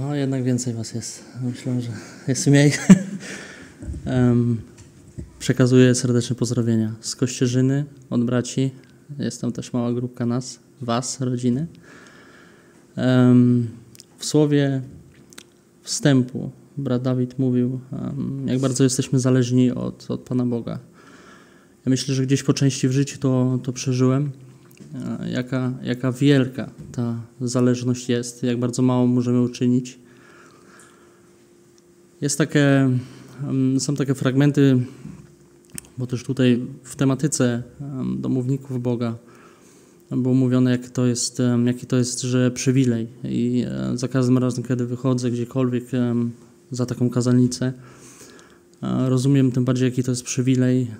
No, jednak więcej was jest. Myślę, że jest mniej. um, przekazuję serdeczne pozdrowienia z Kościerzyny, od braci. Jest tam też mała grupka nas, was, rodziny. Um, w słowie wstępu brat Dawid mówił, um, jak bardzo jesteśmy zależni od, od Pana Boga. Ja myślę, że gdzieś po części w życiu to, to przeżyłem jaka, jaka wielka ta zależność jest, jak bardzo mało możemy uczynić. Jest takie, są takie fragmenty, bo też tutaj w tematyce domowników Boga było mówione, jak to jest, jaki to jest, że przywilej. I e, za każdym razem, kiedy wychodzę gdziekolwiek za taką kazalnicę, e, rozumiem tym bardziej, jaki to jest przywilej,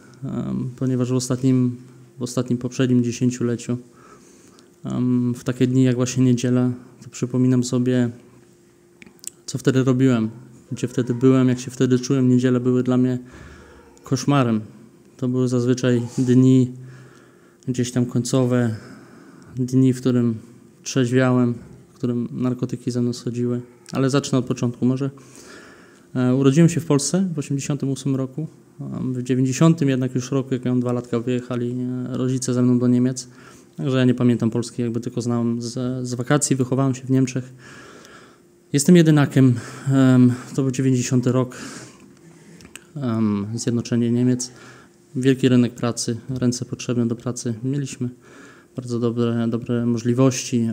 ponieważ w ostatnim w ostatnim poprzednim dziesięcioleciu. W takie dni jak właśnie niedziela, to przypominam sobie, co wtedy robiłem, gdzie wtedy byłem, jak się wtedy czułem. Niedziele były dla mnie koszmarem. To były zazwyczaj dni gdzieś tam końcowe, dni, w którym trzeźwiałem, w którym narkotyki ze mną schodziły. Ale zacznę od początku. Może e, urodziłem się w Polsce w 1988 roku. W 90 jednak już roku, jak miałem dwa latka, wyjechali e, rodzice ze mną do Niemiec. Także ja nie pamiętam Polski, jakby tylko znałem z, z wakacji, wychowałem się w Niemczech. Jestem jedynakiem. To był 90 rok. Zjednoczenie Niemiec. Wielki rynek pracy, ręce potrzebne do pracy mieliśmy. Bardzo dobre, dobre możliwości.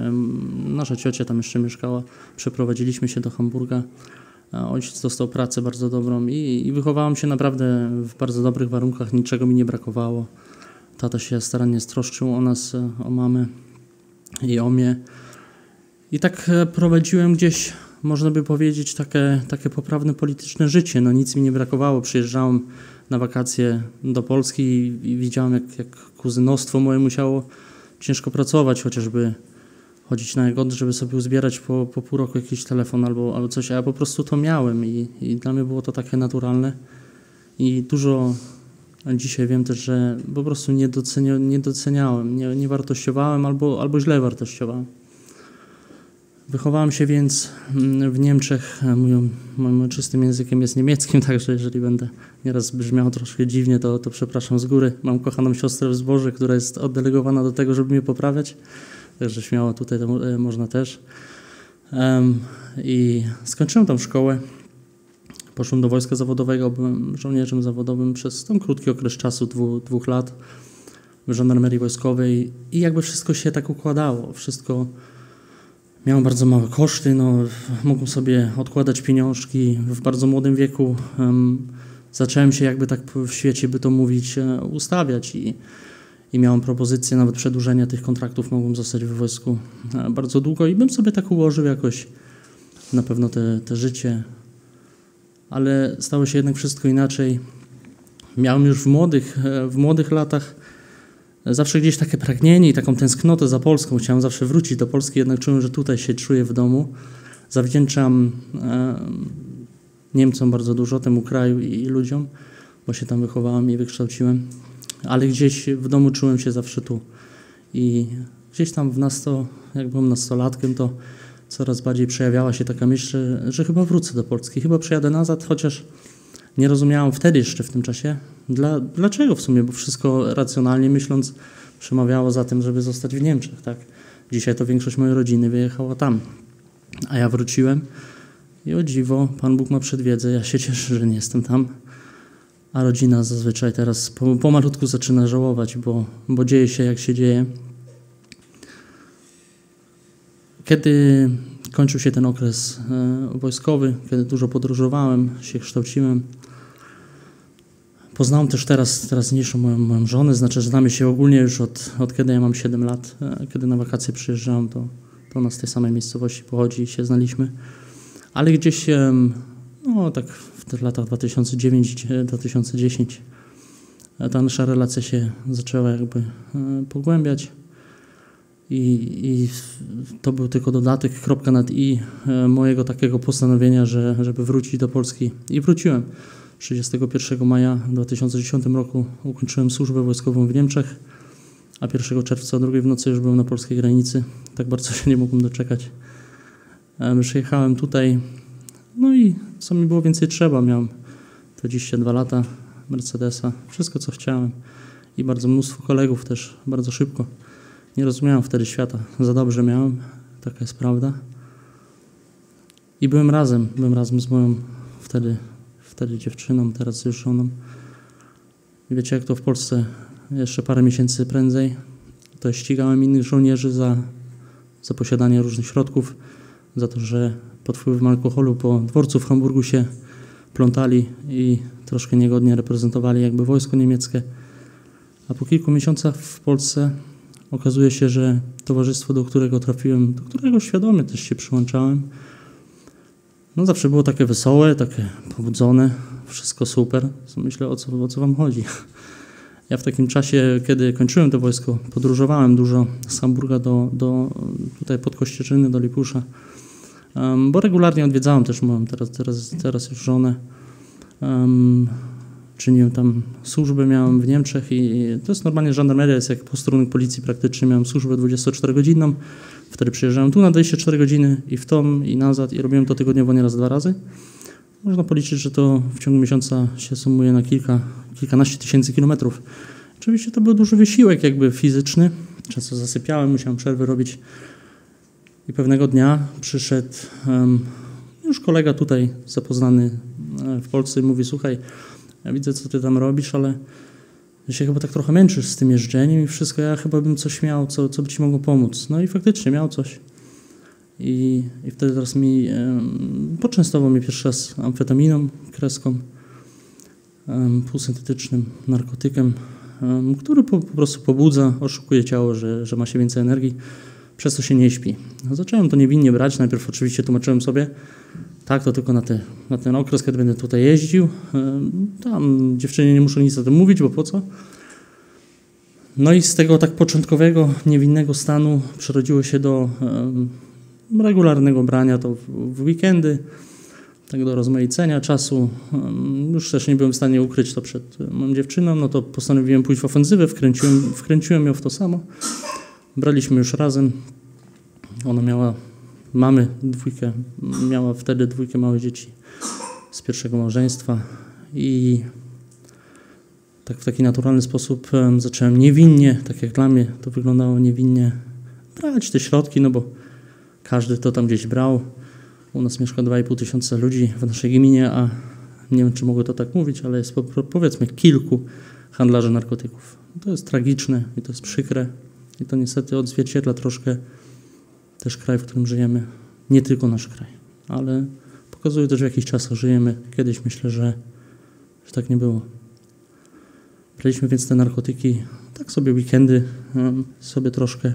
Nasza ciocia tam jeszcze mieszkała. Przeprowadziliśmy się do Hamburga. Ojciec dostał pracę bardzo dobrą i, i wychowałem się naprawdę w bardzo dobrych warunkach, niczego mi nie brakowało. Tata się starannie stroszczył o nas, o mamę i o mnie. I tak e, prowadziłem gdzieś, można by powiedzieć, takie, takie poprawne polityczne życie. No nic mi nie brakowało. Przyjeżdżałem na wakacje do Polski i, i widziałem, jak, jak kuzynostwo moje musiało ciężko pracować, chociażby chodzić na Jagodę, żeby sobie uzbierać po, po pół roku jakiś telefon albo, albo coś, a ja po prostu to miałem i, i dla mnie było to takie naturalne i dużo dzisiaj wiem też, że po prostu nie, docenio, nie doceniałem, nie, nie wartościowałem albo, albo źle wartościowałem. Wychowałem się więc mm, w Niemczech, moim, moim czystym językiem jest niemieckim, także jeżeli będę nieraz brzmiał troszkę dziwnie, to, to przepraszam z góry. Mam kochaną siostrę w zborze, która jest oddelegowana do tego, żeby mnie poprawiać. Także śmiało tutaj to e, można też. I skończyłem tam szkołę. Poszłem do wojska zawodowego, byłem żołnierzem zawodowym przez ten krótki okres czasu, dwu, dwóch lat w żandarmerii wojskowej i jakby wszystko się tak układało. Wszystko miałem bardzo małe koszty, no, mogłem sobie odkładać pieniążki w bardzo młodym wieku. Um, zacząłem się jakby tak w świecie, by to mówić, e, ustawiać i i miałem propozycję nawet przedłużenia tych kontraktów, mogłem zostać w wojsku e, bardzo długo i bym sobie tak ułożył jakoś na pewno te, te życie, ale stało się jednak wszystko inaczej. Miałem już w młodych, e, w młodych latach zawsze gdzieś takie pragnienie i taką tęsknotę za Polską. Chciałem zawsze wrócić do Polski, jednak czułem, że tutaj się czuję w domu. Zawdzięczam e, Niemcom bardzo dużo, temu kraju i ludziom, bo się tam wychowałem i wykształciłem ale gdzieś w domu czułem się zawsze tu. I gdzieś tam w nas to, jak byłem nastolatkiem, to coraz bardziej przejawiała się taka myśl, że, że chyba wrócę do Polski, chyba przyjadę nazad, chociaż nie rozumiałam wtedy jeszcze w tym czasie, dla, dlaczego w sumie, bo wszystko racjonalnie myśląc przemawiało za tym, żeby zostać w Niemczech. Tak? Dzisiaj to większość mojej rodziny wyjechała tam, a ja wróciłem i o dziwo, Pan Bóg ma przedwiedzę, ja się cieszę, że nie jestem tam a rodzina zazwyczaj teraz pomalutku zaczyna żałować, bo, bo dzieje się jak się dzieje. Kiedy kończył się ten okres e, wojskowy, kiedy dużo podróżowałem, się kształciłem, poznałem też teraz teraźniejszą moją, moją żonę, znaczy znamy się ogólnie już od, od kiedy ja mam 7 lat. E, kiedy na wakacje przyjeżdżałem, to, to ona z tej samej miejscowości pochodzi i się znaliśmy. Ale gdzieś, no tak w latach 2009-2010 ta nasza relacja się zaczęła jakby e, pogłębiać i, i to był tylko dodatek, kropka nad i e, mojego takiego postanowienia, że, żeby wrócić do Polski i wróciłem. 31 maja 2010 roku ukończyłem służbę wojskową w Niemczech, a 1 czerwca o drugiej w nocy już byłem na polskiej granicy. Tak bardzo się nie mogłem doczekać. Em, Przyjechałem tutaj, no i co mi było więcej trzeba, miałem 22 lata, Mercedesa, wszystko co chciałem i bardzo mnóstwo kolegów też, bardzo szybko. Nie rozumiałem wtedy świata, za dobrze miałem, taka jest prawda. I byłem razem, byłem razem z moją wtedy, wtedy dziewczyną, teraz już żoną. I wiecie jak to w Polsce jeszcze parę miesięcy prędzej, to ścigałem innych żołnierzy za, za posiadanie różnych środków, za to, że pod wpływem alkoholu po dworcu w Hamburgu się plątali i troszkę niegodnie reprezentowali jakby wojsko niemieckie. A po kilku miesiącach w Polsce okazuje się, że towarzystwo, do którego trafiłem, do którego świadomie też się przyłączałem, no zawsze było takie wesołe, takie pobudzone, wszystko super. Myślę, o co, o co wam chodzi. Ja w takim czasie, kiedy kończyłem to wojsko, podróżowałem dużo z Hamburga do, do tutaj pod Kościerzyny, do Lipusza, bo regularnie odwiedzałem też moją teraz, teraz, teraz już żonę. Czyniłem tam służbę, miałem w Niemczech i to jest normalnie żandarmeria, jest jak posterunek policji praktycznie, miałem służbę 24-godzinną, wtedy przyjeżdżałem tu na 24 godziny i w tom i nazad i robiłem to tygodniowo nieraz dwa razy. Można policzyć, że to w ciągu miesiąca się sumuje na kilka, kilkanaście tysięcy kilometrów. Oczywiście to był duży wysiłek jakby fizyczny, często zasypiałem, musiałem przerwy robić i pewnego dnia przyszedł um, już kolega tutaj zapoznany e, w Polsce i mówi, słuchaj, ja widzę, co ty tam robisz, ale się chyba tak trochę męczysz z tym jeżdżeniem i wszystko, ja chyba bym coś miał, co, co by ci mogło pomóc. No i faktycznie miał coś. I, i wtedy teraz mi um, poczęstował pierwszy raz amfetaminą, kreską, um, półsyntetycznym narkotykiem, um, który po, po prostu pobudza, oszukuje ciało, że, że ma się więcej energii, przez to się nie śpi. No, zacząłem to niewinnie brać, najpierw oczywiście tłumaczyłem sobie, tak, to tylko na, te, na ten okres, kiedy będę tutaj jeździł. Tam dziewczynie nie muszę nic o tym mówić, bo po co? No i z tego tak początkowego, niewinnego stanu przerodziło się do regularnego brania to w, weekendy, tak do rozmaicenia czasu. Już też nie byłem w stanie ukryć to przed moją dziewczyną, no to postanowiłem pójść w ofensywę, wkręciłem, wkręciłem ją w to samo. Braliśmy już razem. Ona miała mamy dwójkę, miała wtedy dwójkę małych dzieci z pierwszego małżeństwa i tak w taki naturalny sposób zacząłem niewinnie, tak jak dla mnie to wyglądało niewinnie, brać te środki, no bo każdy to tam gdzieś brał. U nas mieszka 2,5 tysiąca ludzi w naszej gminie, a nie wiem, czy mogę to tak mówić, ale jest powiedzmy kilku handlarzy narkotyków. To jest tragiczne i to jest przykre i to niestety odzwierciedla troszkę też kraj, w którym żyjemy, nie tylko nasz kraj, ale pokazuje też w jakich czasach żyjemy. Kiedyś myślę, że, że tak nie było. Braliśmy więc te narkotyki, tak sobie weekendy, sobie troszkę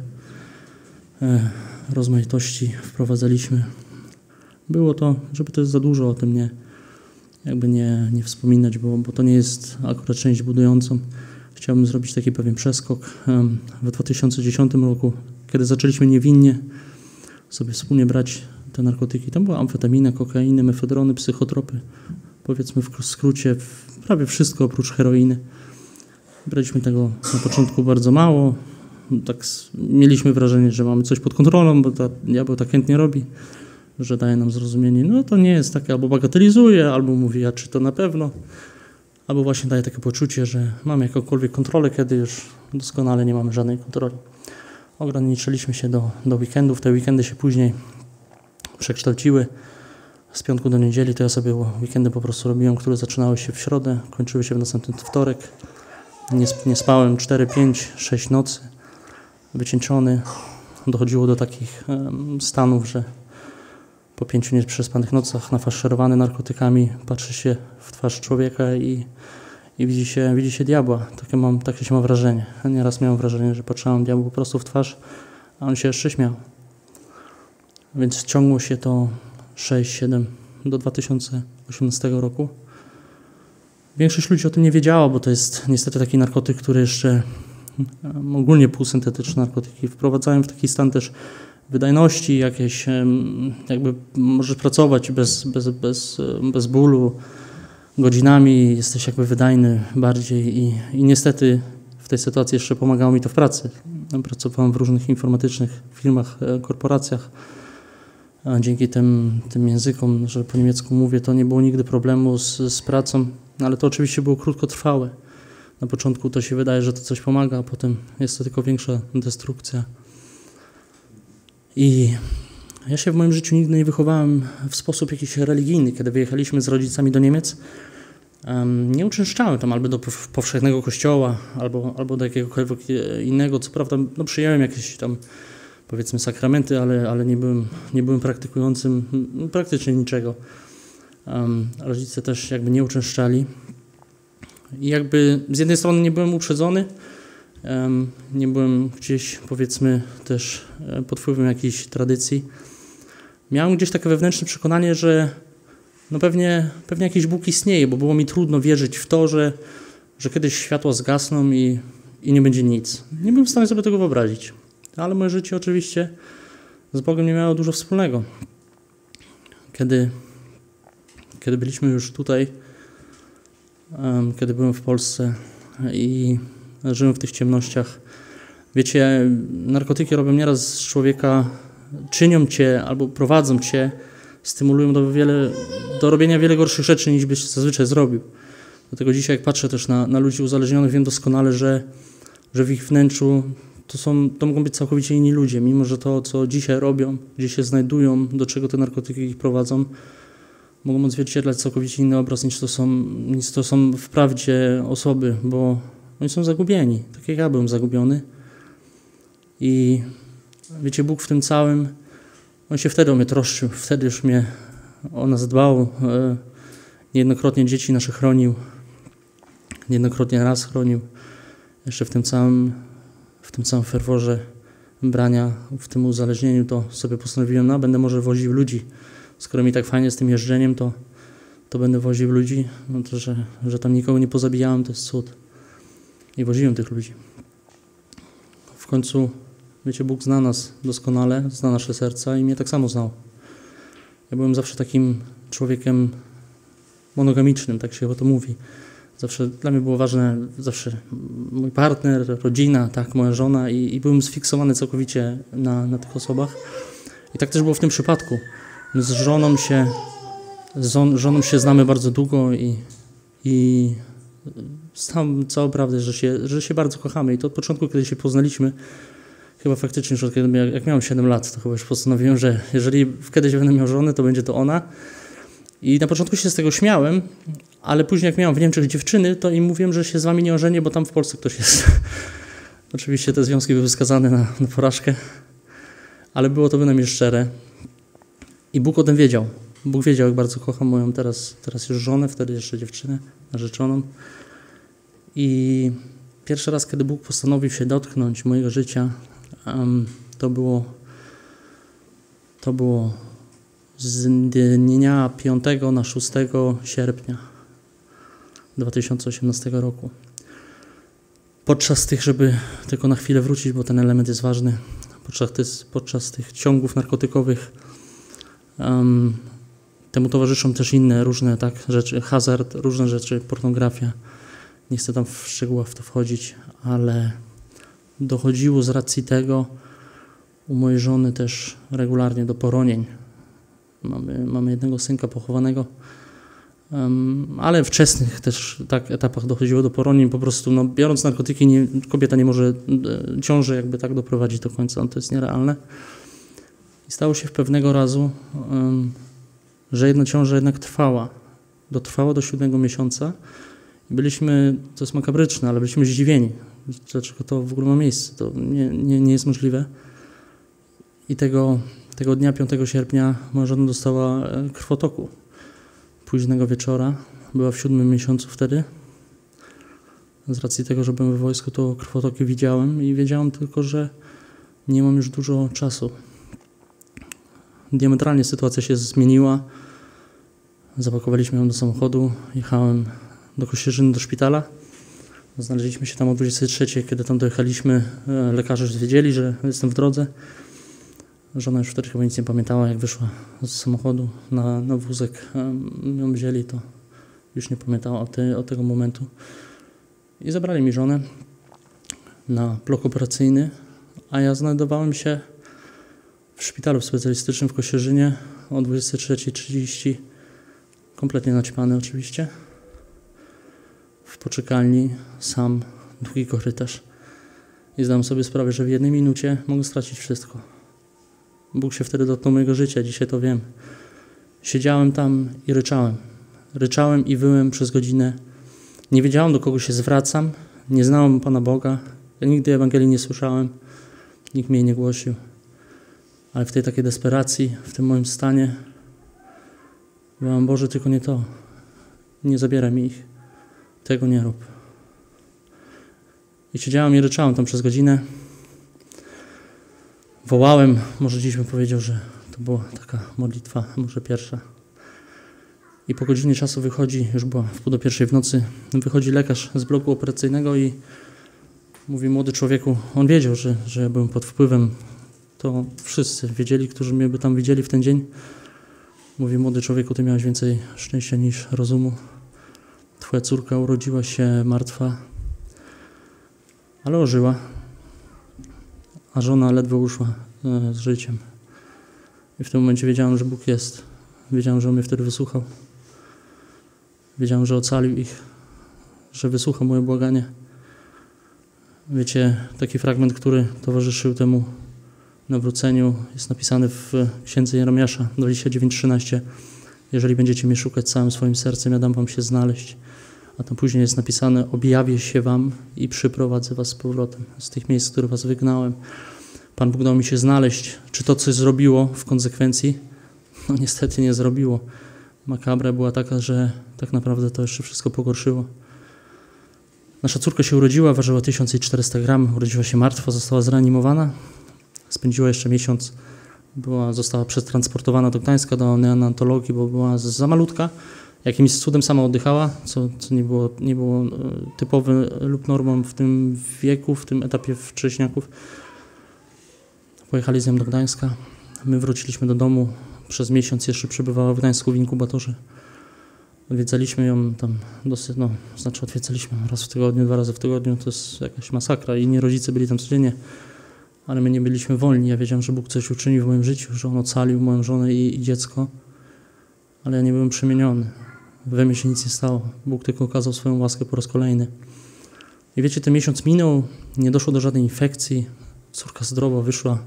e, rozmaitości wprowadzaliśmy. Było to, żeby jest za dużo o tym nie, jakby nie, nie wspominać, bo, bo to nie jest akurat część budującą. Chciałbym zrobić taki pewien przeskok. W 2010 roku, kiedy zaczęliśmy niewinnie sobie wspólnie brać te narkotyki. Tam była amfetamina, kokainy, mefedrony, psychotropy. Powiedzmy w skrócie prawie wszystko oprócz heroiny. Braliśmy tego na początku bardzo mało. Tak mieliśmy wrażenie, że mamy coś pod kontrolą, bo ta diabeł tak chętnie robi, że daje nam zrozumienie. No to nie jest takie, albo bagatelizuje, albo mówi, a czy to na pewno, albo właśnie daje takie poczucie, że mamy jakąkolwiek kontrolę, kiedy już doskonale nie mamy żadnej kontroli. Ograniczyliśmy się do, do weekendów. Te weekendy się później przekształciły. Z piątku do niedzieli to ja sobie weekendy po prostu robiłem, które zaczynały się w środę, kończyły się w następny wtorek. Nie, nie spałem 4, 5, 6 nocy, wycieńczony. Dochodziło do takich um, stanów, że po pięciu nieprzespanych nocach nafaszerowany narkotykami patrzy się w twarz człowieka i i widzi się, widzi się diabła. Takie, mam, takie się ma wrażenie. Nieraz miałem wrażenie, że patrzyłem diabłu po prostu w twarz, a on się jeszcze śmiał. Więc ciągło się to 6-7 do 2018 roku. Większość ludzi o tym nie wiedziała, bo to jest niestety taki narkotyk, który jeszcze ogólnie półsyntetyczne narkotyki wprowadzają w taki stan też wydajności, jakieś jakby możesz pracować bez, bez, bez, bez bólu, godzinami, jesteś jakby wydajny bardziej i, i niestety w tej sytuacji jeszcze pomagało mi to w pracy. Pracowałem w różnych informatycznych firmach, e, korporacjach. A dzięki tym, tym językom, że po niemiecku mówię, to nie było nigdy problemu z, z pracą, no ale to oczywiście było krótkotrwałe. Na początku to się wydaje, że to coś pomaga, a potem jest to tylko większa destrukcja. I ja się w moim życiu nigdy nie wychowałem w sposób jakiś religijny. Kiedy wyjechaliśmy z rodzicami do Niemiec, nie uczęszczałem tam albo do powszechnego kościoła, albo, albo do jakiegokolwiek innego. Co prawda no, przyjąłem jakieś tam powiedzmy sakramenty, ale, ale nie, byłem, nie byłem praktykującym praktycznie niczego. Rodzice też jakby nie uczęszczali. I jakby z jednej strony nie byłem uprzedzony, nie byłem gdzieś powiedzmy też e, pod wpływem jakiejś tradycji. Miałem gdzieś takie wewnętrzne przekonanie, że no pewnie, pewnie jakiś Bóg istnieje, bo było mi trudno wierzyć w to, że, że kiedyś światła zgasną i, i nie będzie nic. Nie byłem w stanie sobie tego wyobrazić. Ale moje życie oczywiście z Bogiem nie miało dużo wspólnego. Kiedy, kiedy byliśmy już tutaj, um, kiedy byłem w Polsce i żyłem w tych ciemnościach, wiecie, narkotyki robią nieraz z człowieka, czynią cię albo prowadzą cię, stymulują do, wiele, do robienia wiele gorszych rzeczy niż byś zazwyczaj zrobił. Dlatego dzisiaj, jak patrzę też na, na ludzi uzależnionych, wiem doskonale, że, że w ich wnętrzu to, są, to mogą być całkowicie inni ludzie, mimo że to, co dzisiaj robią, gdzie się znajdują, do czego te narkotyki ich prowadzą, mogą odzwierciedlać całkowicie inny obraz niż to są, niż to są wprawdzie osoby, bo oni są zagubieni, tak jak ja byłem zagubiony. I wiecie, Bóg w tym całym, On się wtedy o mnie troszczył, wtedy już mnie o nas dbał, e, niejednokrotnie dzieci nasze chronił, niejednokrotnie raz chronił. Jeszcze w tym całym w tym samym ferworze brania, w tym uzależnieniu, to sobie postanowiłem, no będę może woził ludzi. Skoro mi tak fajnie z tym jeżdżeniem, to, to będę woził ludzi. No to, że, że tam nikogo nie pozabijałem, to jest cud. I woziłem tych ludzi. W końcu, wiecie, Bóg zna nas doskonale, zna nasze serca i mnie tak samo znał. Ja byłem zawsze takim człowiekiem monogamicznym, tak się o to mówi. Zawsze dla mnie było ważne, zawsze mój partner, rodzina, tak, moja żona i, i byłem sfiksowany całkowicie na, na tych osobach. I tak też było w tym przypadku. Z żoną się, z żoną się znamy bardzo długo i, i znam całą prawdę, że się, że się bardzo kochamy. I to od początku, kiedy się poznaliśmy, chyba faktycznie już od kiedy, jak miałem 7 lat, to chyba już postanowiłem, że jeżeli kiedyś będę miał żonę, to będzie to ona. I na początku się z tego śmiałem, ale później jak miałem w Niemczech dziewczyny, to im mówiłem, że się z wami nie ożenię, bo tam w Polsce ktoś jest. Oczywiście te związki były wskazane na, na porażkę, ale było to bynajmniej szczere. I Bóg o tym wiedział. Bóg wiedział, jak bardzo kocham moją teraz, teraz już żonę, wtedy jeszcze dziewczynę, narzeczoną. I pierwszy raz, kiedy Bóg postanowił się dotknąć mojego życia, to było to było z dnia 5 na 6 sierpnia 2018 roku. Podczas tych, żeby tylko na chwilę wrócić, bo ten element jest ważny, podczas, podczas tych ciągów narkotykowych um, temu towarzyszą też inne różne tak, rzeczy, hazard, różne rzeczy, pornografia. Nie chcę tam w szczegółach w to wchodzić, ale dochodziło z racji tego u mojej żony też regularnie do poronień Mamy, mamy jednego synka pochowanego, um, ale wczesnych też tak etapach dochodziło do poronień. Po prostu no, biorąc narkotyki nie, kobieta nie może e, ciąży jakby tak doprowadzić do końca, no, to jest nierealne. I stało się w pewnego razu, um, że jedna ciąża jednak trwała. Dotrwała do siódmego miesiąca byliśmy, to jest makabryczne, ale byliśmy zdziwieni. Dlaczego to w ogóle ma miejsce? To nie, nie, nie jest możliwe. I tego tego dnia, 5 sierpnia, moja żona dostała e, krwotoku późnego wieczora. Była w siódmym miesiącu wtedy. Z racji tego, że byłem w wojsku, to krwotoki widziałem i wiedziałem tylko, że nie mam już dużo czasu. Diametralnie sytuacja się zmieniła. Zapakowaliśmy ją do samochodu, jechałem do Kościerzyny, do szpitala. Znaleźliśmy się tam o 23, kiedy tam dojechaliśmy. E, lekarze już wiedzieli, że jestem w drodze. Żona już wtedy chyba nic nie pamiętała, jak wyszła z samochodu na, na wózek. Ją wzięli, to już nie pamiętała od, te, od tego momentu. I zabrali mi żonę na blok operacyjny, a ja znajdowałem się w szpitalu specjalistycznym w Kosierzynie o 23.30. Kompletnie naćpany oczywiście. W poczekalni sam, długi korytarz. I zdałem sobie sprawę, że w jednej minucie mogę stracić wszystko. Bóg się wtedy dotknął mojego życia, dzisiaj to wiem. Siedziałem tam i ryczałem. Ryczałem i wyłem przez godzinę. Nie wiedziałem, do kogo się zwracam. Nie znałem Pana Boga. Ja nigdy Ewangelii nie słyszałem. Nikt mnie nie głosił. Ale w tej takiej desperacji, w tym moim stanie, mówiłam, Boże, tylko nie to. Nie zabieraj mi ich. Tego nie rób. I siedziałem i ryczałem tam przez godzinę. Wołałem, może dziś bym powiedział, że to była taka modlitwa, może pierwsza. I po godzinie czasu wychodzi, już była w pół do pierwszej w nocy, wychodzi lekarz z bloku operacyjnego i mówi młody człowieku, on wiedział, że, że byłem pod wpływem, to wszyscy wiedzieli, którzy mnie by tam widzieli w ten dzień. Mówi młody człowieku, ty miałeś więcej szczęścia niż rozumu. Twoja córka urodziła się martwa, ale ożyła, a żona ledwo uszła e, z życiem. I w tym momencie wiedziałem, że Bóg jest. Wiedziałem, że On mnie wtedy wysłuchał. Wiedziałem, że ocalił ich, że wysłuchał moje błaganie. Wiecie, taki fragment, który towarzyszył temu nawróceniu, jest napisany w księdze Jeremiasza 29:13. Jeżeli będziecie mnie szukać całym swoim sercem, ja dam wam się znaleźć. A tam później jest napisane: Objawię się wam i przyprowadzę was z powrotem z tych miejsc, z których was wygnałem. Pan Bóg dał mi się znaleźć. Czy to coś zrobiło w konsekwencji? No niestety nie zrobiło. Makabra była taka, że tak naprawdę to jeszcze wszystko pogorszyło. Nasza córka się urodziła, ważyła 1400 gram, urodziła się martwa, została zreanimowana. Spędziła jeszcze miesiąc, była, została przetransportowana do Gdańska, do neonatologii, bo była za malutka. Jakimś cudem sama oddychała, co, co nie, było, nie było e, typowe lub normą w tym wieku, w tym etapie wcześniaków. Pojechali z nią do Gdańska. My wróciliśmy do domu. Przez miesiąc jeszcze przebywała w Gdańsku w inkubatorze. Odwiedzaliśmy ją tam dosyć, no, znaczy odwiedzaliśmy raz w tygodniu, dwa razy w tygodniu. To jest jakaś masakra. Inni rodzice byli tam codziennie, ale my nie byliśmy wolni. Ja wiedziałem, że Bóg coś uczynił w moim życiu, że On ocalił moją żonę i, i dziecko, ale ja nie byłem przemieniony. We mnie się nic nie stało. Bóg tylko okazał swoją łaskę po raz kolejny. I wiecie, ten miesiąc minął, nie doszło do żadnej infekcji. Córka zdrowa wyszła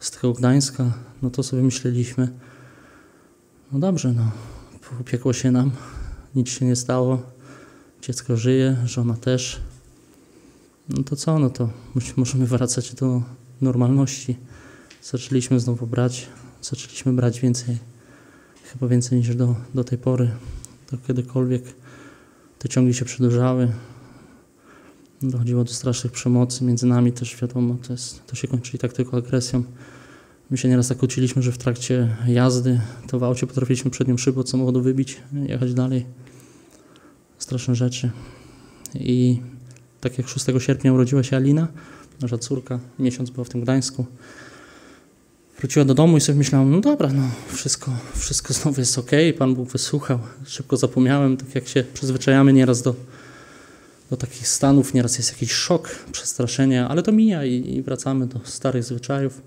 z tego Gdańska, no to sobie myśleliśmy, no dobrze, no, upiekło się nam, nic się nie stało, dziecko żyje, żona też. No to co, no to możemy wracać do normalności. Zaczęliśmy znowu brać, zaczęliśmy brać więcej, chyba więcej niż do, do tej pory, to kiedykolwiek te ciągi się przedłużały. Dochodziło do strasznych przemocy między nami też, wiadomo, to, jest, to się kończy i tak tylko agresją. My się nieraz tak uczyliśmy, że w trakcie jazdy to w aucie potrafiliśmy przednią szybę od samochodu wybić, jechać dalej. Straszne rzeczy. I tak jak 6 sierpnia urodziła się Alina, nasza córka, miesiąc była w tym Gdańsku, wróciła do domu i sobie myślałam, no dobra, no wszystko, wszystko znowu jest ok, Pan Bóg wysłuchał. Szybko zapomniałem, tak jak się przyzwyczajamy nieraz do, do takich stanów, nieraz jest jakiś szok, przestraszenie, ale to mija i, i wracamy do starych zwyczajów.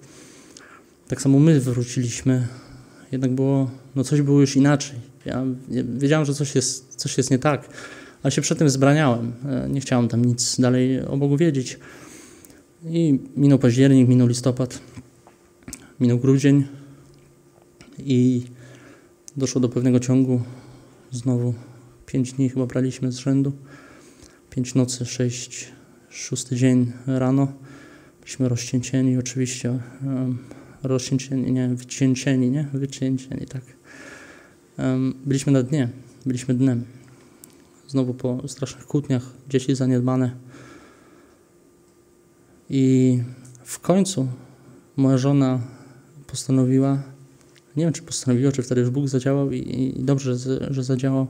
Tak samo my wróciliśmy, jednak było, no coś było już inaczej. Ja wiedziałem, że coś jest, coś jest nie tak, ale się przed tym zbraniałem. E, nie chciałem tam nic dalej o Bogu wiedzieć. I minął październik, minął listopad, minął grudzień i doszło do pewnego ciągu. Znowu pięć dni chyba braliśmy z rzędu. Pięć nocy, sześć, szósty dzień rano. Byliśmy rozcięcieni oczywiście rozcięcieni, nie, wycięcieni, nie, wycięcieni, tak. Byliśmy na dnie, byliśmy dnem. Znowu po strasznych kłótniach, dzieci zaniedbane. I w końcu moja żona postanowiła, nie wiem czy postanowiła, czy wtedy już Bóg zadziałał i, i dobrze, że, zadziałał.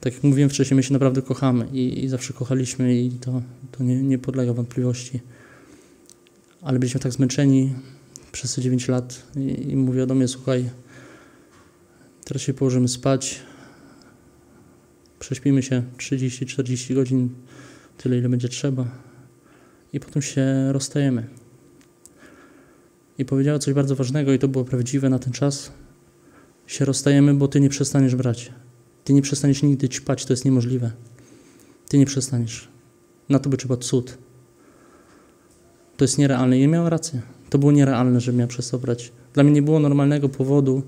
Tak jak mówiłem wcześniej, my się naprawdę kochamy i, i zawsze kochaliśmy i to, to nie, nie podlega wątpliwości. Ale byliśmy tak zmęczeni przez te 9 lat i, i mówiła do mnie, słuchaj, teraz się położymy spać, prześpimy się 30-40 godzin, tyle ile będzie trzeba i potem się rozstajemy. I powiedziała coś bardzo ważnego i to było prawdziwe na ten czas. Się rozstajemy, bo ty nie przestaniesz brać. Ty nie przestaniesz nigdy ćpać, to jest niemożliwe. Ty nie przestaniesz. Na to by trzeba cud. To jest nierealne. I miała rację. To było nierealne, żeby miała przez to brać. Dla mnie nie było normalnego powodu,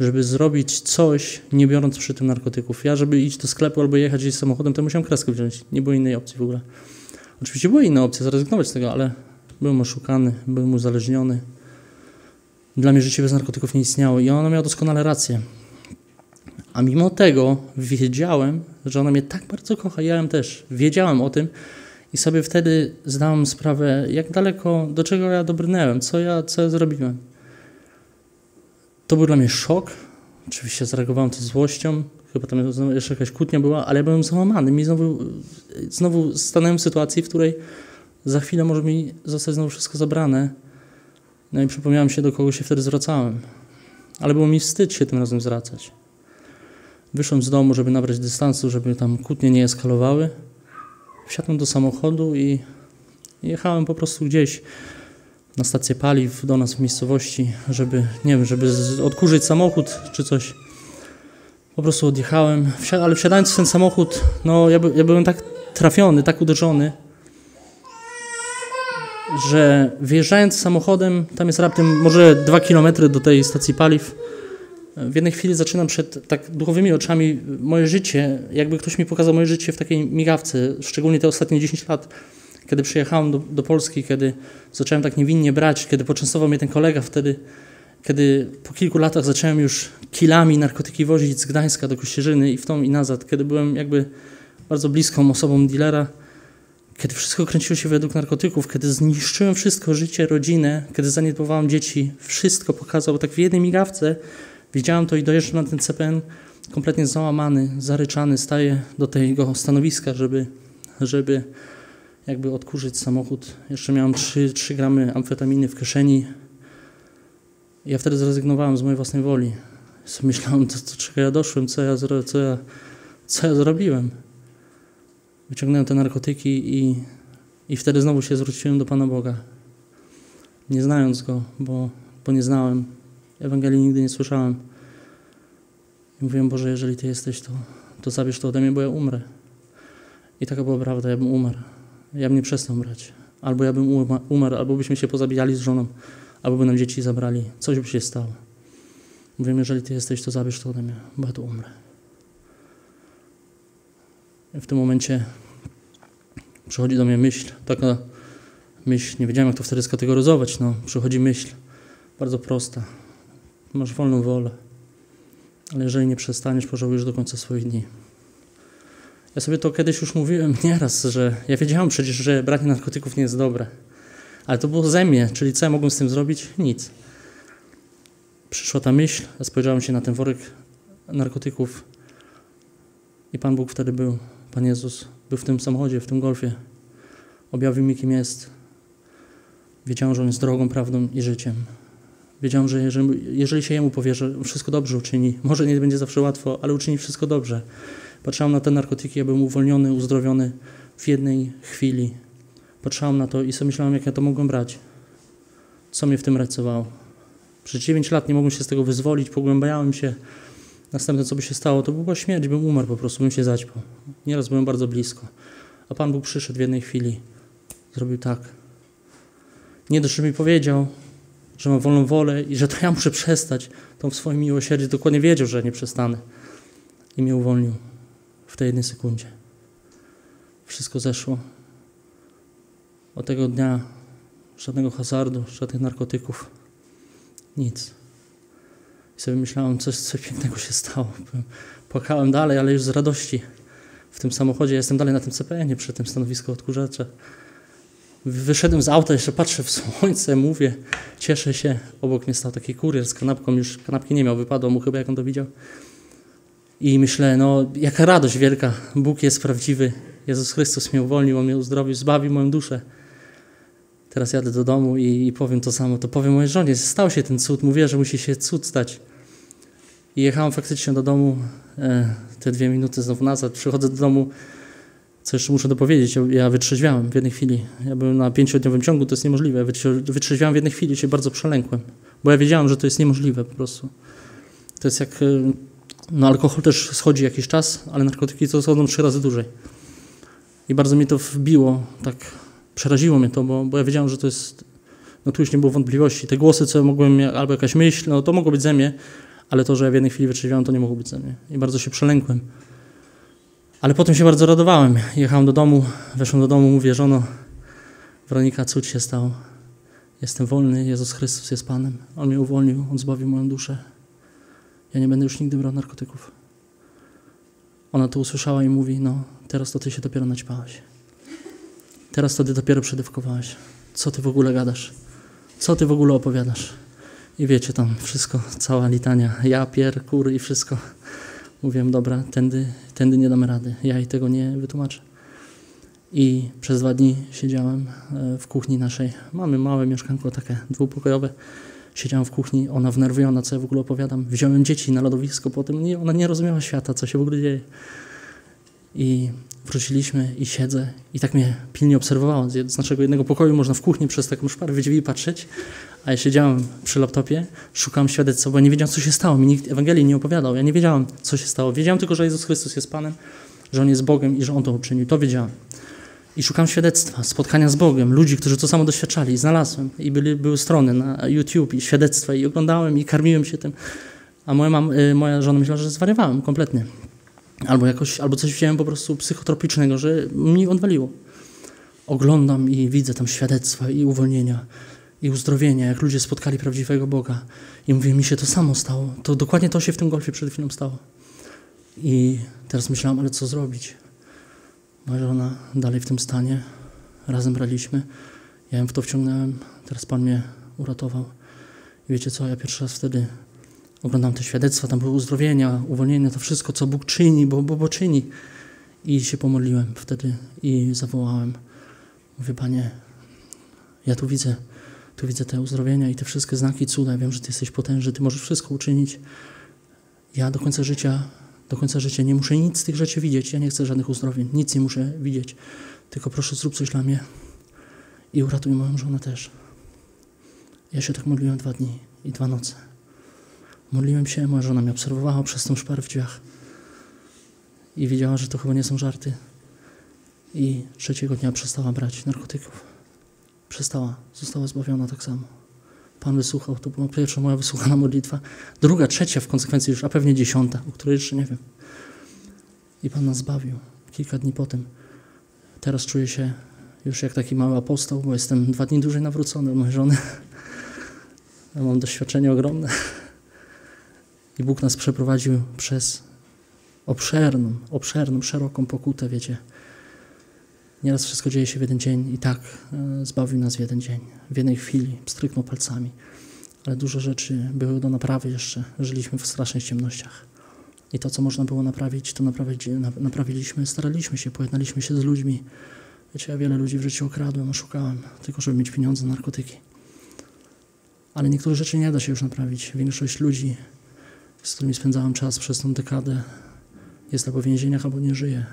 żeby zrobić coś, nie biorąc przy tym narkotyków. Ja, żeby iść do sklepu albo jechać gdzieś samochodem, to musiałem kreskę wziąć. Nie było innej opcji w ogóle. Oczywiście były inne opcje, zrezygnować z tego, ale byłem oszukany, byłem uzależniony. Dla mnie życie bez narkotyków nie istniało i ona miała doskonale rację. A mimo tego wiedziałem, że ona mnie tak bardzo kocha, ja ją też. Wiedziałem o tym i sobie wtedy zdałem sprawę, jak daleko, do czego ja dobrnęłem, co ja, co ja zrobiłem. To był dla mnie szok. Oczywiście zareagowałem to złością. Chyba tam jeszcze jakaś kłótnia była, ale ja byłem załamany. Mi znowu, znowu stanąłem w sytuacji, w której za chwilę może mi zostać znowu wszystko zabrane. No i przypomniałem się, do kogo się wtedy zwracałem. Ale było mi wstyd się tym razem zwracać. Wyszłem z domu, żeby nabrać dystansu, żeby tam kłótnie nie eskalowały. Wsiadłem do samochodu i jechałem po prostu gdzieś na stację paliw do nas w miejscowości, żeby, nie wiem, żeby odkurzyć samochód czy coś. Po prostu odjechałem, ale wsiadając w ten samochód, no ja, by, ja byłem tak trafiony, tak uderzony, że wyjeżdżając samochodem, tam jest raptem może dwa kilometry do tej stacji paliw, w jednej chwili zaczynam przed tak duchowymi oczami moje życie, jakby ktoś mi pokazał moje życie w takiej migawce, szczególnie te ostatnie 10 lat, kiedy przyjechałem do, do Polski, kiedy zacząłem tak niewinnie brać, kiedy poczęstował mnie ten kolega wtedy, kiedy po kilku latach zacząłem już kilami narkotyki wozić z Gdańska do Kościerzyny i w tą i nazad, kiedy byłem jakby bardzo bliską osobą dealera, kiedy wszystko kręciło się według narkotyków, kiedy zniszczyłem wszystko, życie, rodzinę, kiedy zaniedbowałem dzieci, wszystko pokazał tak w jednej migawce. Widziałem to i dojeżdżam na ten CPN kompletnie załamany, zaryczany, staję do tego stanowiska, żeby, żeby jakby odkurzyć samochód. Jeszcze miałem 3, 3 gramy amfetaminy w kieszeni. Ja wtedy zrezygnowałem z mojej własnej woli. Myślałem, do, czego ja doszłem, co ja, co, ja, co ja zrobiłem. Wyciągnąłem te narkotyki i, i wtedy znowu się zwróciłem do Pana Boga. Nie znając Go, bo, bo nie znałem. Ewangelii nigdy nie słyszałem. I mówiłem, Boże, jeżeli Ty jesteś, to, to zabierz to ode mnie, bo ja umrę. I taka była prawda, ja bym umarł. Ja bym nie przestał brać. Albo ja bym umarł, albo byśmy się pozabijali z żoną, albo by nam dzieci zabrali. Coś by się stało. Mówiłem, jeżeli Ty jesteś, to zabierz to ode mnie, bo ja tu umrę. W tym momencie przychodzi do mnie myśl, taka myśl, nie wiedziałem jak to wtedy skategoryzować, no, przychodzi myśl bardzo prosta. Masz wolną wolę, ale jeżeli nie przestaniesz, pożałujesz do końca swoich dni. Ja sobie to kiedyś już mówiłem nieraz, że ja wiedziałem przecież, że branie narkotyków nie jest dobre. Ale to było ze mnie, czyli co ja mogłem z tym zrobić? Nic. Przyszła ta myśl, spojrzałem się na ten worek narkotyków i Pan Bóg wtedy był, Pan Jezus był w tym samochodzie, w tym golfie. Objawił mi, kim jest. Wiedziałem, że On jest drogą, prawdą i życiem. Wiedziałem, że jeżeli, jeżeli się Jemu powierzę, wszystko dobrze uczyni. Może nie będzie zawsze łatwo, ale uczyni wszystko dobrze. Patrzyłem na te narkotyki, ja byłem uwolniony, uzdrowiony w jednej chwili. Patrzyłem na to i sobie myślałem, jak ja to mogłem brać. Co mnie w tym racowało. Przez 9 lat nie mogłem się z tego wyzwolić, pogłębiałem się. Następne, co by się stało, to była śmierć, bym umarł po prostu, bym się zaćpał. Nieraz byłem bardzo blisko. A Pan Bóg przyszedł w jednej chwili. Zrobił tak. Nie dość, że mi powiedział, że mam wolną wolę i że to ja muszę przestać, to w swoim miłosierdziu dokładnie wiedział, że nie przestanę. I mnie uwolnił w tej jednej sekundzie. Wszystko zeszło. Od tego dnia żadnego hazardu, żadnych narkotyków, nic. I sobie myślałem, coś, coś pięknego się stało. Płakałem dalej, ale już z radości. W tym samochodzie jestem dalej na tym CPN-ie przy tym stanowisku odkurzacza. Wyszedłem z auta, jeszcze patrzę w słońce, mówię, cieszę się. Obok mnie stał taki kurier z kanapką, już kanapki nie miał, wypadło mu chyba, jak on to widział. I myślę, no jaka radość wielka, Bóg jest prawdziwy, Jezus Chrystus mnie uwolnił, On mnie uzdrowił, zbawił moją duszę. Teraz jadę do domu i, i powiem to samo, to powiem mojej żonie, stał się ten cud, mówię, że musi się cud stać. I jechałem faktycznie do domu, e, te dwie minuty znowu nazad, przychodzę do domu, Co jeszcze muszę dopowiedzieć, ja wytrzeźwiałem w jednej chwili. Ja byłem na pięciodniowym ciągu, to jest niemożliwe. Wytrzeźwiałem w jednej chwili, się bardzo przelękłem, bo ja wiedziałem, że to jest niemożliwe po prostu. To jest jak, y, no alkohol też schodzi jakiś czas, ale narkotyki to schodzą trzy razy dłużej. I bardzo mi to wbiło, tak przeraziło mnie to, bo, bo ja wiedziałem, że to jest, no tu już nie było wątpliwości. Te głosy, co mogłem, albo jakaś myśl, no to mogło być ze mnie, ale to, że ja w jednej chwili wytrzeźwiałem, to nie mogło być ze mnie. I bardzo się przelękłem. Ale potem się bardzo radowałem. Jechałem do domu, weszłem do domu, mówię, żono, Weronika, cud się stał. Jestem wolny, Jezus Chrystus jest Panem. On mnie uwolnił, On zbawił moją duszę. Ja nie będę już nigdy brał narkotyków. Ona to usłyszała i mówi, no teraz to ty się dopiero naćpałeś. Teraz ty dopiero przedewkowałeś. Co ty w ogóle gadasz? Co ty w ogóle opowiadasz? I wiecie tam wszystko, cała litania, ja, pier, kur i wszystko. Mówiłem, dobra, tędy, tędy nie damy rady. Ja jej tego nie wytłumaczę. I przez dwa dni siedziałem e, w kuchni naszej. Mamy małe mieszkanko takie dwupokojowe. Siedziałem w kuchni, ona wnerwiona, co ja w ogóle opowiadam. Wziąłem dzieci na lodowisko potem. Nie, ona nie rozumiała świata, co się w ogóle dzieje. I wróciliśmy i siedzę i tak mnie pilnie obserwowała. Z naszego jednego pokoju można w kuchni przez taką szparę drzwi patrzeć, a ja siedziałem przy laptopie, szukałem świadectwa, bo nie wiedziałem, co się stało. Mi nikt Ewangelii nie opowiadał. Ja nie wiedziałem, co się stało. Wiedziałem tylko, że Jezus Chrystus jest Panem, że On jest Bogiem i że On to uczynił. To wiedziałem. I szukałem świadectwa, spotkania z Bogiem, ludzi, którzy to samo doświadczali. I znalazłem. I byli, były strony na YouTube i świadectwa i oglądałem i karmiłem się tym. A moja, mam, y, moja żona myślała, że zwariowałem kompletnie. Albo, jakoś, albo coś wziąłem po prostu psychotropicznego, że mi odwaliło. Oglądam i widzę tam świadectwa i uwolnienia i uzdrowienia, jak ludzie spotkali prawdziwego Boga. I mówię, mi się to samo stało. To dokładnie to się w tym golfie przed chwilą stało. I teraz myślałam, ale co zrobić? Moja żona dalej w tym stanie. Razem braliśmy. Ja ją w to wciągnąłem. Teraz Pan mnie uratował. I wiecie co, ja pierwszy raz wtedy oglądam te świadectwa, tam były uzdrowienia, uwolnienia, to wszystko, co Bóg czyni, bo, bo, bo czyni. I się pomodliłem wtedy i zawołałem. Mówię, Panie, ja tu widzę, tu widzę te uzdrowienia i te wszystkie znaki, cuda. Wiem, że Ty jesteś potężny, Ty możesz wszystko uczynić. Ja do końca życia, do końca życia nie muszę nic z tych rzeczy widzieć. Ja nie chcę żadnych uzdrowień, nic nie muszę widzieć. Tylko proszę, zrób coś dla mnie i uratuj moją żonę też. Ja się tak modliłem dwa dni i dwa noce. Modliłem się, moja żona mnie obserwowała przez tą szparę w drzwiach i wiedziała, że to chyba nie są żarty. I trzeciego dnia przestała brać narkotyków. Przestała, została zbawiona tak samo. Pan wysłuchał, to była pierwsza moja wysłuchana modlitwa. Druga, trzecia w konsekwencji już, a pewnie dziesiąta, o której jeszcze nie wiem. I Pan nas zbawił. Kilka dni potem. Teraz czuję się już jak taki mały apostoł, bo jestem dwa dni dłużej nawrócony od mojej żony. Ja mam doświadczenie ogromne. I Bóg nas przeprowadził przez obszerną, obszerną, szeroką pokutę, wiecie. Nieraz wszystko dzieje się w jeden dzień i tak e, zbawił nas w jeden dzień, w jednej chwili, stryknął palcami. Ale dużo rzeczy były do naprawy jeszcze. Żyliśmy w strasznych ciemnościach. I to, co można było naprawić, to naprawiliśmy, staraliśmy się, pojednaliśmy się z ludźmi. Wiecie, ja wiele ludzi w życiu okradłem, oszukałem, tylko żeby mieć pieniądze na narkotyki. Ale niektóre rzeczy nie da się już naprawić. Większość ludzi, z którymi spędzałem czas przez tą dekadę, jest albo w więzieniach, albo nie żyje.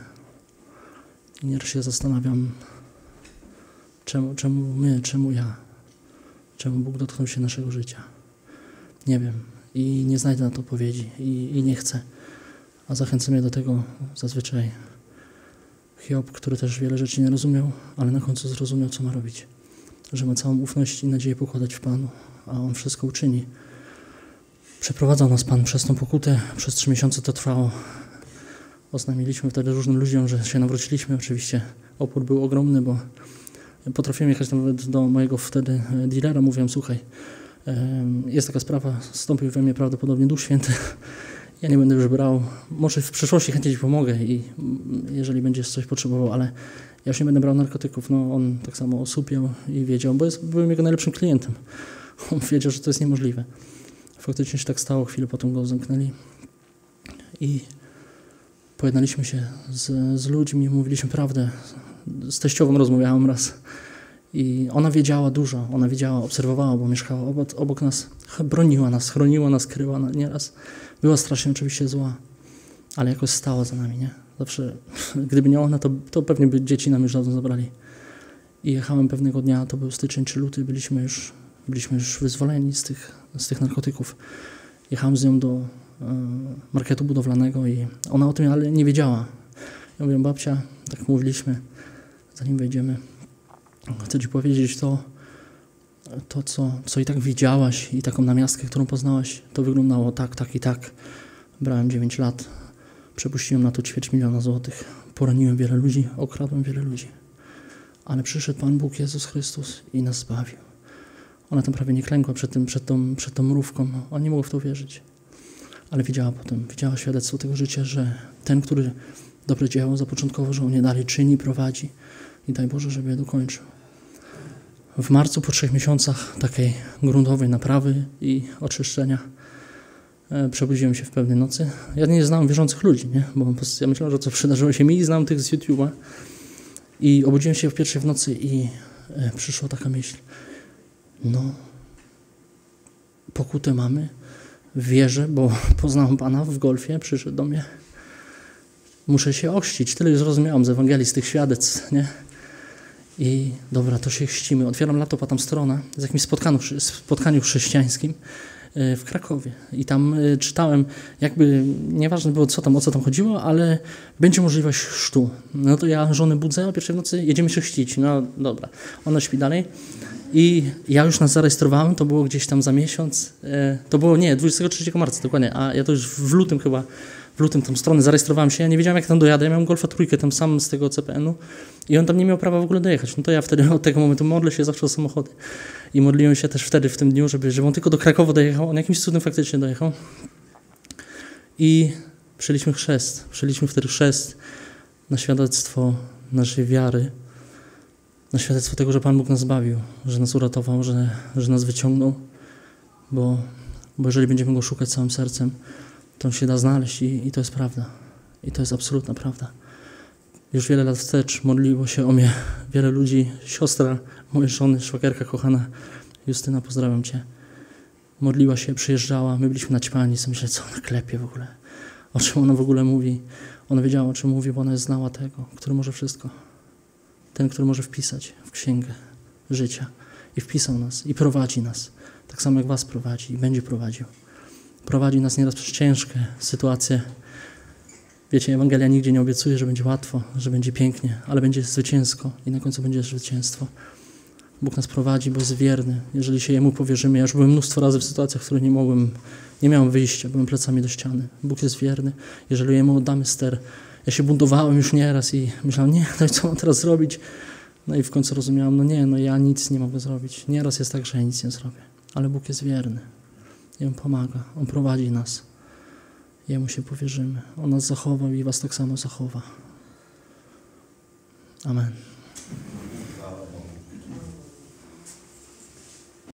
I nieraz się zastanawiam, czemu, czemu my, czemu ja, czemu Bóg dotknął się naszego życia. Nie wiem i nie znajdę na to odpowiedzi i, i nie chcę. A zachęca mnie do tego zazwyczaj Hiob, który też wiele rzeczy nie rozumiał, ale na końcu zrozumiał, co ma robić. Że ma całą ufność i nadzieję pokładać w Panu, a On wszystko uczyni. Przeprowadzał nas Pan przez tą pokutę, przez trzy miesiące to trwało. Oznamiliśmy wtedy różnym ludziom, że się nawróciliśmy. Oczywiście opór był ogromny, bo potrafiłem jechać nawet do mojego wtedy dealera. Mówiłem, słuchaj, jest taka sprawa, wstąpił we mnie prawdopodobnie Duch Święty. Ja nie będę już brał. Może w przyszłości chętnie Ci pomogę i jeżeli będziesz coś potrzebował, ale ja już nie będę brał narkotyków. No, on tak samo osupiał i wiedział, bo jest, byłem jego najlepszym klientem. On wiedział, że to jest niemożliwe. Faktycznie się tak stało, chwilę potem go zamknęli. I pojednaliśmy się z, z ludźmi, mówiliśmy prawdę. Z teściową rozmawiałem raz. I ona wiedziała dużo, ona wiedziała, obserwowała, bo mieszkała obok, obok nas, broniła nas, chroniła nas, kryła nieraz. Była strasznie oczywiście zła, ale jakoś stała za nami, nie? Zawsze, gdyby nie ona, to, to pewnie by dzieci nam już dawno zabrali. I jechałem pewnego dnia, to był styczeń czy luty, byliśmy już, byliśmy już wyzwoleni z tych, z tych narkotyków. Jechałem z nią do e, marketu budowlanego i ona o tym ale nie wiedziała. Ja mówię, babcia, tak mówiliśmy, zanim wejdziemy, chcę ci powiedzieć to, to co, co i tak widziałaś i taką namiastkę, którą poznałaś, to wyglądało tak, tak i tak. Brałem 9 lat, przepuściłem na to ćwierć miliona złotych, poraniłem wiele ludzi, okradłem wiele ludzi. Ale przyszedł Pan Bóg, Jezus Chrystus i nas zbawił. Ona tam prawie nie klękła przed, tym, przed, tą, przed tą mrówką. On nie mógł w to wierzyć. Ale widziała potem, widziała świadectwo tego życia, że ten, który dobre dzieło zapoczątkowo, że on nie dalej czyni, prowadzi. I daj Boże, żeby je dokończył. W marcu, po trzech miesiącach takiej gruntowej naprawy i oczyszczenia, e, przebudziłem się w pewnej nocy. Ja nie znam wierzących ludzi, nie? bo ja myślałem, że to przydarzyło się mi znam tych z YouTube'a. I obudziłem się w pierwszej w nocy i e, przyszła taka myśl. No, pokutę mamy, wierzę, bo poznałem Pana w golfie, przyszedł do mnie. Muszę się ochrzcić, tyle już zrozumiałem z Ewangelii, z tych świadectw, nie? I dobra, to się chrzcimy. Otwieram laptopa, tam strona z jakimś spotkaniu, spotkaniu chrześcijańskim e, w Krakowie. I tam e, czytałem, jakby nieważne było co tam, o co tam chodziło, ale będzie możliwość chrztu. No to ja żonę budzę, a pierwszej w nocy jedziemy się chrzcić. No dobra, ona śpi dalej. I ja już nas zarejestrowałem, to było gdzieś tam za miesiąc. E, to było, nie, 23 marca dokładnie, a ja to już w lutym chyba w lutym tam strony, zarejestrowałem się, ja nie wiedziałem jak tam dojadę, ja miałem Golfa trójkę tam sam z tego CPN-u i on tam nie miał prawa w ogóle dojechać. No to ja wtedy od tego momentu modlę się zawsze o samochody i modliłem się też wtedy w tym dniu, żeby, żeby on tylko do Krakowa dojechał, on jakimś cudem faktycznie dojechał i przyjęliśmy chrzest, przyjęliśmy wtedy chrzest na świadectwo naszej wiary, na świadectwo tego, że Pan Bóg nas zbawił, że nas uratował, że, że nas wyciągnął, bo, bo jeżeli będziemy Go szukać całym sercem, to on się da znaleźć i, i to jest prawda. I to jest absolutna prawda. Już wiele lat wstecz modliło się o mnie wiele ludzi. Siostra mojej żony, szwagierka kochana Justyna, pozdrawiam Cię. Modliła się, przyjeżdżała, my byliśmy naćpani, co myślę, co ona klepie w ogóle. O czym ona w ogóle mówi. Ona wiedziała, o czym mówi, bo ona znała tego, który może wszystko. Ten, który może wpisać w księgę życia. I wpisał nas, i prowadzi nas. Tak samo jak Was prowadzi i będzie prowadził. Prowadzi nas nieraz przez ciężkie sytuacje. Wiecie, Ewangelia nigdzie nie obiecuje, że będzie łatwo, że będzie pięknie, ale będzie zwycięsko i na końcu będzie zwycięstwo. Bóg nas prowadzi, bo jest wierny. Jeżeli się Jemu powierzymy, ja już byłem mnóstwo razy w sytuacjach, w których nie mogłem, nie miałem wyjścia, byłem plecami do ściany. Bóg jest wierny. Jeżeli Jemu oddamy ster, ja się buntowałem już nieraz i myślałem, nie, no i co mam teraz zrobić? No i w końcu rozumiałem, no nie, no ja nic nie mogę zrobić. Nieraz jest tak, że ja nic nie zrobię. Ale Bóg jest wierny. I On pomaga, On prowadzi nas. Jemu się powierzymy. On nas zachował i Was tak samo zachowa. Amen.